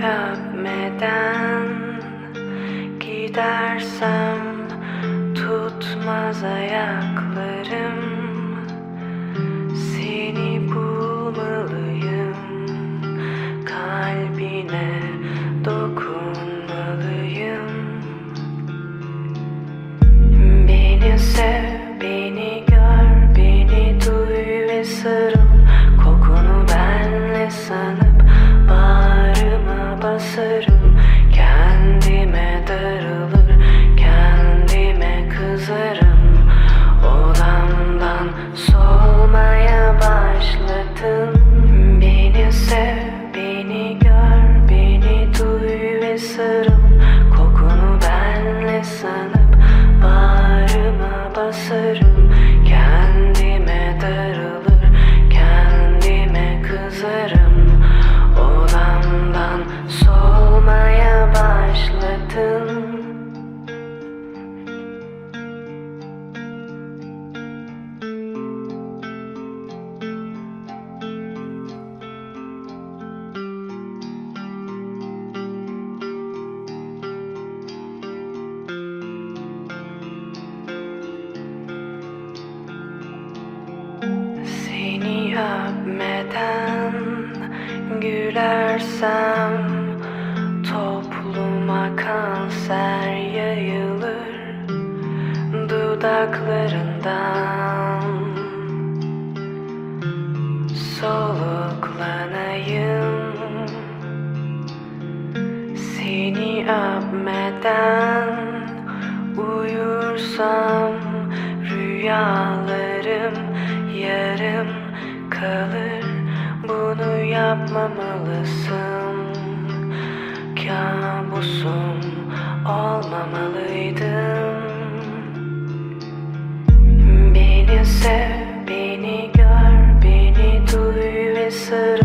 öpmeden gidersem Tutmaz ayaklarım. Seni gülersem Topluma kanser yayılır Dudaklarından. Soluklanayım Seni öpmeden uyursam rüyalarım yarım kalır yapmamalısın Kabusum olmamalıydın. Beni sev, beni gör, beni duy ve sarıl